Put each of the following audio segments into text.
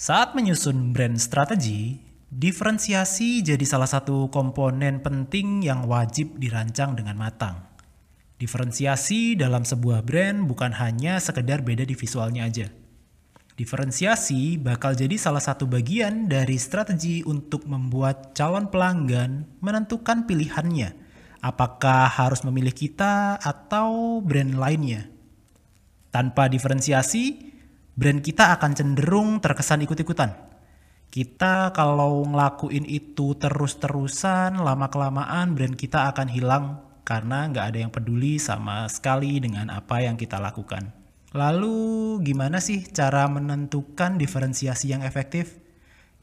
Saat menyusun brand strategi, diferensiasi jadi salah satu komponen penting yang wajib dirancang dengan matang. Diferensiasi dalam sebuah brand bukan hanya sekedar beda di visualnya aja. Diferensiasi bakal jadi salah satu bagian dari strategi untuk membuat calon pelanggan menentukan pilihannya, apakah harus memilih kita atau brand lainnya. Tanpa diferensiasi, brand kita akan cenderung terkesan ikut-ikutan. Kita kalau ngelakuin itu terus-terusan, lama-kelamaan brand kita akan hilang karena nggak ada yang peduli sama sekali dengan apa yang kita lakukan. Lalu gimana sih cara menentukan diferensiasi yang efektif?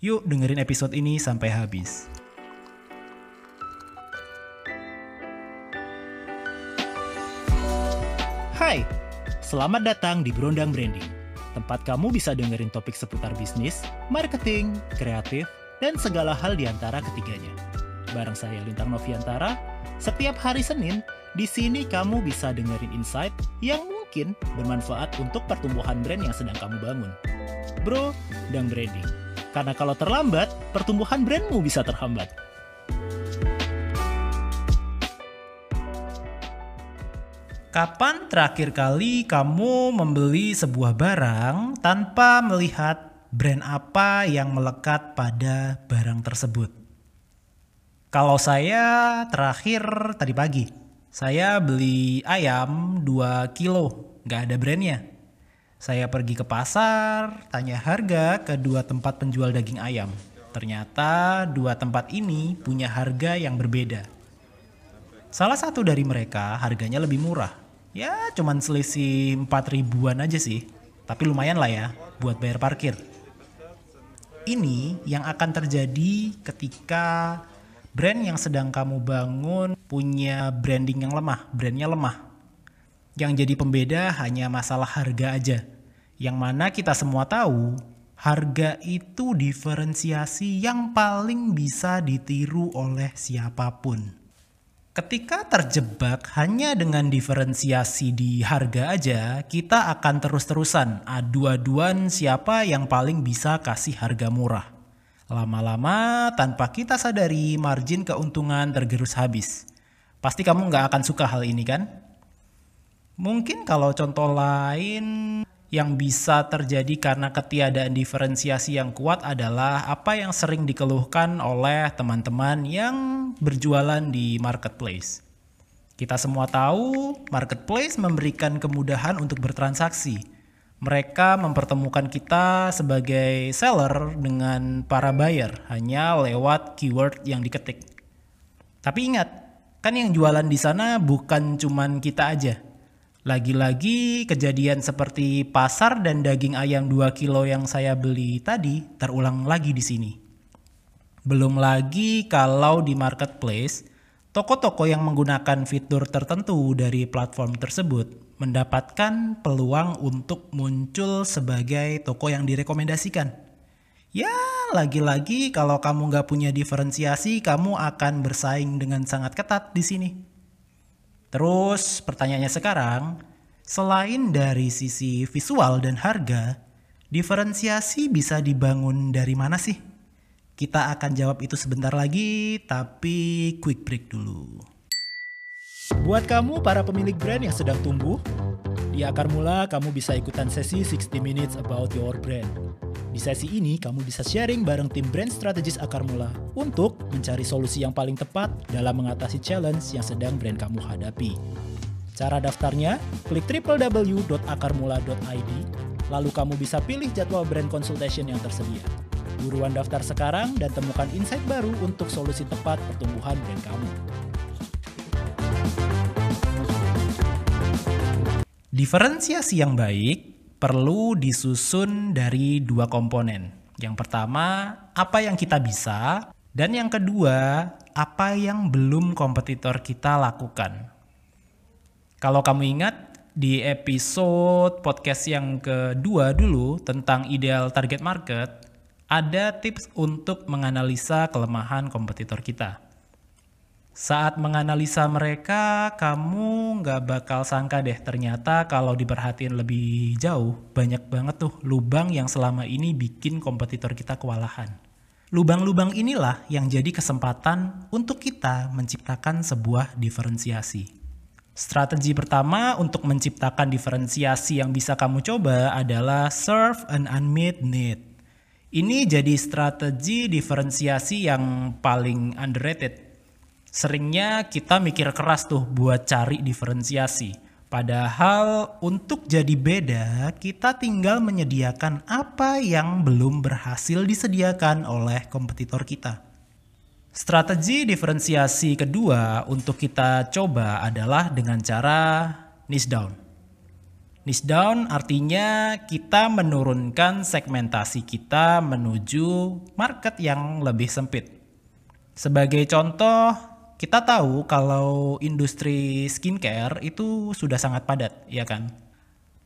Yuk dengerin episode ini sampai habis. Hai, selamat datang di Berondang Branding tempat kamu bisa dengerin topik seputar bisnis, marketing, kreatif, dan segala hal di antara ketiganya. Bareng saya Lintang Noviantara, setiap hari Senin, di sini kamu bisa dengerin insight yang mungkin bermanfaat untuk pertumbuhan brand yang sedang kamu bangun. Bro, dan branding. Karena kalau terlambat, pertumbuhan brandmu bisa terhambat. Kapan terakhir kali kamu membeli sebuah barang tanpa melihat brand apa yang melekat pada barang tersebut? Kalau saya terakhir tadi pagi, saya beli ayam 2 kilo, nggak ada brandnya. Saya pergi ke pasar, tanya harga ke dua tempat penjual daging ayam. Ternyata dua tempat ini punya harga yang berbeda. Salah satu dari mereka harganya lebih murah, ya cuman selisih 4 ribuan aja sih. Tapi lumayan lah ya buat bayar parkir. Ini yang akan terjadi ketika brand yang sedang kamu bangun punya branding yang lemah, brandnya lemah. Yang jadi pembeda hanya masalah harga aja. Yang mana kita semua tahu, harga itu diferensiasi yang paling bisa ditiru oleh siapa pun. Ketika terjebak hanya dengan diferensiasi di harga aja, kita akan terus-terusan adu-aduan siapa yang paling bisa kasih harga murah. Lama-lama tanpa kita sadari margin keuntungan tergerus habis. Pasti kamu nggak akan suka hal ini kan? Mungkin kalau contoh lain yang bisa terjadi karena ketiadaan diferensiasi yang kuat adalah apa yang sering dikeluhkan oleh teman-teman yang berjualan di marketplace. Kita semua tahu, marketplace memberikan kemudahan untuk bertransaksi. Mereka mempertemukan kita sebagai seller dengan para buyer hanya lewat keyword yang diketik. Tapi ingat, kan yang jualan di sana bukan cuman kita aja lagi-lagi kejadian seperti pasar dan daging ayam 2 kilo yang saya beli tadi terulang lagi di sini. Belum lagi kalau di marketplace, toko-toko yang menggunakan fitur tertentu dari platform tersebut mendapatkan peluang untuk muncul sebagai toko yang direkomendasikan. Ya, lagi-lagi kalau kamu nggak punya diferensiasi, kamu akan bersaing dengan sangat ketat di sini. Terus pertanyaannya sekarang, selain dari sisi visual dan harga, diferensiasi bisa dibangun dari mana sih? Kita akan jawab itu sebentar lagi, tapi quick break dulu. Buat kamu para pemilik brand yang sedang tumbuh, di Akar Mula kamu bisa ikutan sesi 60 Minutes About Your Brand. Di sesi ini, kamu bisa sharing bareng tim brand strategis Akar Mula untuk mencari solusi yang paling tepat dalam mengatasi challenge yang sedang brand kamu hadapi. Cara daftarnya, klik www.akarmula.id, lalu kamu bisa pilih jadwal brand consultation yang tersedia. Buruan daftar sekarang dan temukan insight baru untuk solusi tepat pertumbuhan brand kamu. Diferensiasi yang baik perlu disusun dari dua komponen. Yang pertama, apa yang kita bisa, dan yang kedua, apa yang belum kompetitor kita lakukan. Kalau kamu ingat di episode podcast yang kedua dulu tentang ideal target market, ada tips untuk menganalisa kelemahan kompetitor kita. Saat menganalisa mereka, kamu nggak bakal sangka deh ternyata kalau diperhatiin lebih jauh, banyak banget tuh lubang yang selama ini bikin kompetitor kita kewalahan. Lubang-lubang inilah yang jadi kesempatan untuk kita menciptakan sebuah diferensiasi. Strategi pertama untuk menciptakan diferensiasi yang bisa kamu coba adalah serve an unmet need. Ini jadi strategi diferensiasi yang paling underrated Seringnya kita mikir keras tuh buat cari diferensiasi. Padahal untuk jadi beda, kita tinggal menyediakan apa yang belum berhasil disediakan oleh kompetitor kita. Strategi diferensiasi kedua untuk kita coba adalah dengan cara niche down. Niche down artinya kita menurunkan segmentasi kita menuju market yang lebih sempit. Sebagai contoh, kita tahu kalau industri skincare itu sudah sangat padat, ya kan?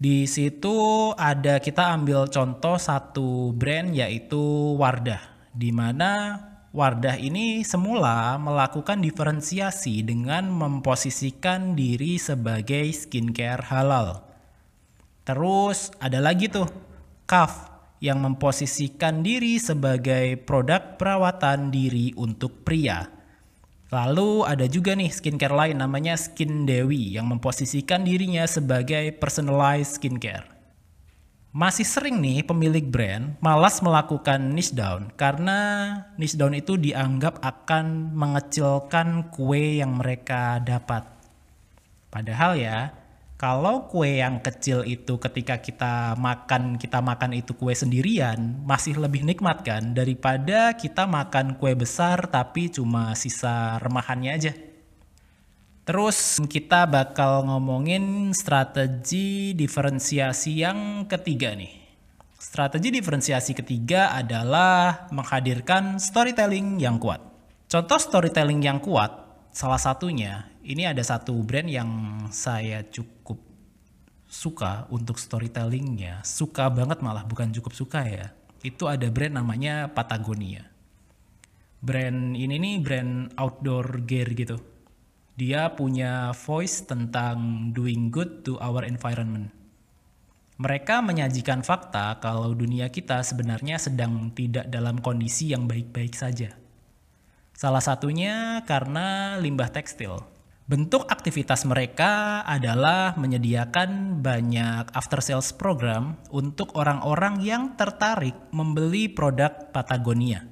Di situ ada kita ambil contoh satu brand yaitu Wardah, di mana Wardah ini semula melakukan diferensiasi dengan memposisikan diri sebagai skincare halal. Terus ada lagi tuh, Kaf yang memposisikan diri sebagai produk perawatan diri untuk pria. Lalu ada juga nih skincare lain namanya Skin Dewi yang memposisikan dirinya sebagai personalized skincare. Masih sering nih pemilik brand malas melakukan niche down karena niche down itu dianggap akan mengecilkan kue yang mereka dapat. Padahal ya, kalau kue yang kecil itu ketika kita makan kita makan itu kue sendirian masih lebih nikmat kan daripada kita makan kue besar tapi cuma sisa remahannya aja. Terus kita bakal ngomongin strategi diferensiasi yang ketiga nih. Strategi diferensiasi ketiga adalah menghadirkan storytelling yang kuat. Contoh storytelling yang kuat salah satunya ini ada satu brand yang saya cukup suka untuk storytellingnya, suka banget malah bukan cukup suka ya. Itu ada brand namanya Patagonia. Brand ini nih brand outdoor gear gitu. Dia punya voice tentang doing good to our environment. Mereka menyajikan fakta kalau dunia kita sebenarnya sedang tidak dalam kondisi yang baik-baik saja. Salah satunya karena limbah tekstil Bentuk aktivitas mereka adalah menyediakan banyak after sales program untuk orang-orang yang tertarik membeli produk Patagonia.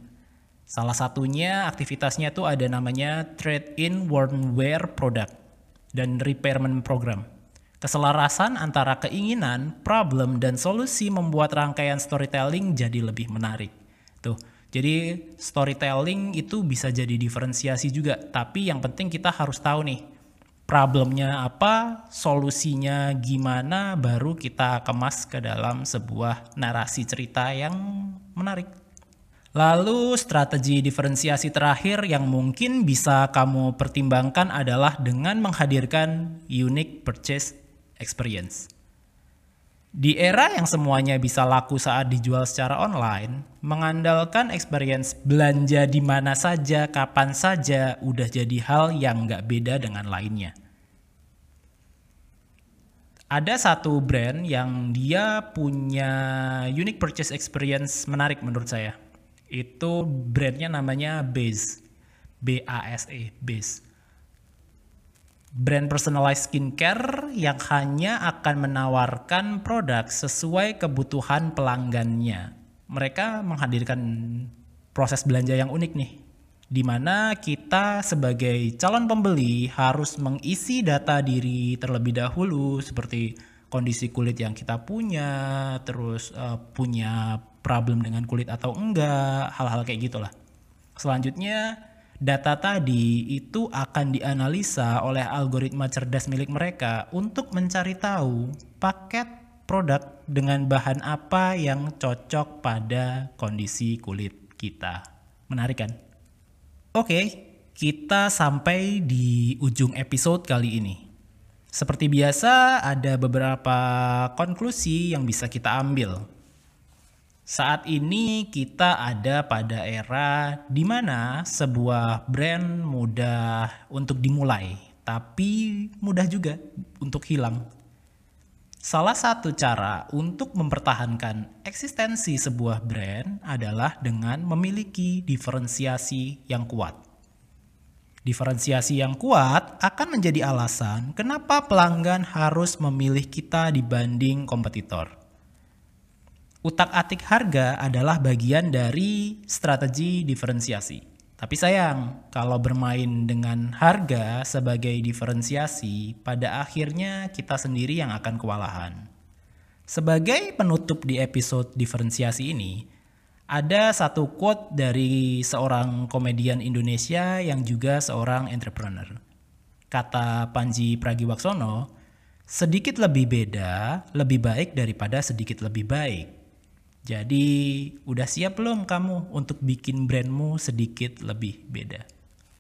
Salah satunya aktivitasnya tuh ada namanya trade in worn wear product dan repairment program. Keselarasan antara keinginan, problem, dan solusi membuat rangkaian storytelling jadi lebih menarik. Tuh, jadi storytelling itu bisa jadi diferensiasi juga, tapi yang penting kita harus tahu nih problemnya apa, solusinya gimana, baru kita kemas ke dalam sebuah narasi cerita yang menarik. Lalu strategi diferensiasi terakhir yang mungkin bisa kamu pertimbangkan adalah dengan menghadirkan unique purchase experience. Di era yang semuanya bisa laku saat dijual secara online, mengandalkan experience belanja di mana saja, kapan saja, udah jadi hal yang nggak beda dengan lainnya. Ada satu brand yang dia punya unique purchase experience menarik menurut saya. Itu brandnya namanya Base, B-A-S-E, Base brand personalized skincare yang hanya akan menawarkan produk sesuai kebutuhan pelanggannya. Mereka menghadirkan proses belanja yang unik nih, di mana kita sebagai calon pembeli harus mengisi data diri terlebih dahulu seperti kondisi kulit yang kita punya, terus uh, punya problem dengan kulit atau enggak, hal-hal kayak gitulah. Selanjutnya Data tadi itu akan dianalisa oleh algoritma cerdas milik mereka untuk mencari tahu paket produk dengan bahan apa yang cocok pada kondisi kulit kita. Menarik kan? Oke, kita sampai di ujung episode kali ini. Seperti biasa, ada beberapa konklusi yang bisa kita ambil. Saat ini kita ada pada era di mana sebuah brand mudah untuk dimulai, tapi mudah juga untuk hilang. Salah satu cara untuk mempertahankan eksistensi sebuah brand adalah dengan memiliki diferensiasi yang kuat. Diferensiasi yang kuat akan menjadi alasan kenapa pelanggan harus memilih kita dibanding kompetitor. Utak-atik harga adalah bagian dari strategi diferensiasi. Tapi sayang, kalau bermain dengan harga sebagai diferensiasi, pada akhirnya kita sendiri yang akan kewalahan. Sebagai penutup di episode diferensiasi ini, ada satu quote dari seorang komedian Indonesia yang juga seorang entrepreneur. Kata Panji Pragiwaksono, sedikit lebih beda lebih baik daripada sedikit lebih baik. Jadi udah siap belum kamu untuk bikin brandmu sedikit lebih beda?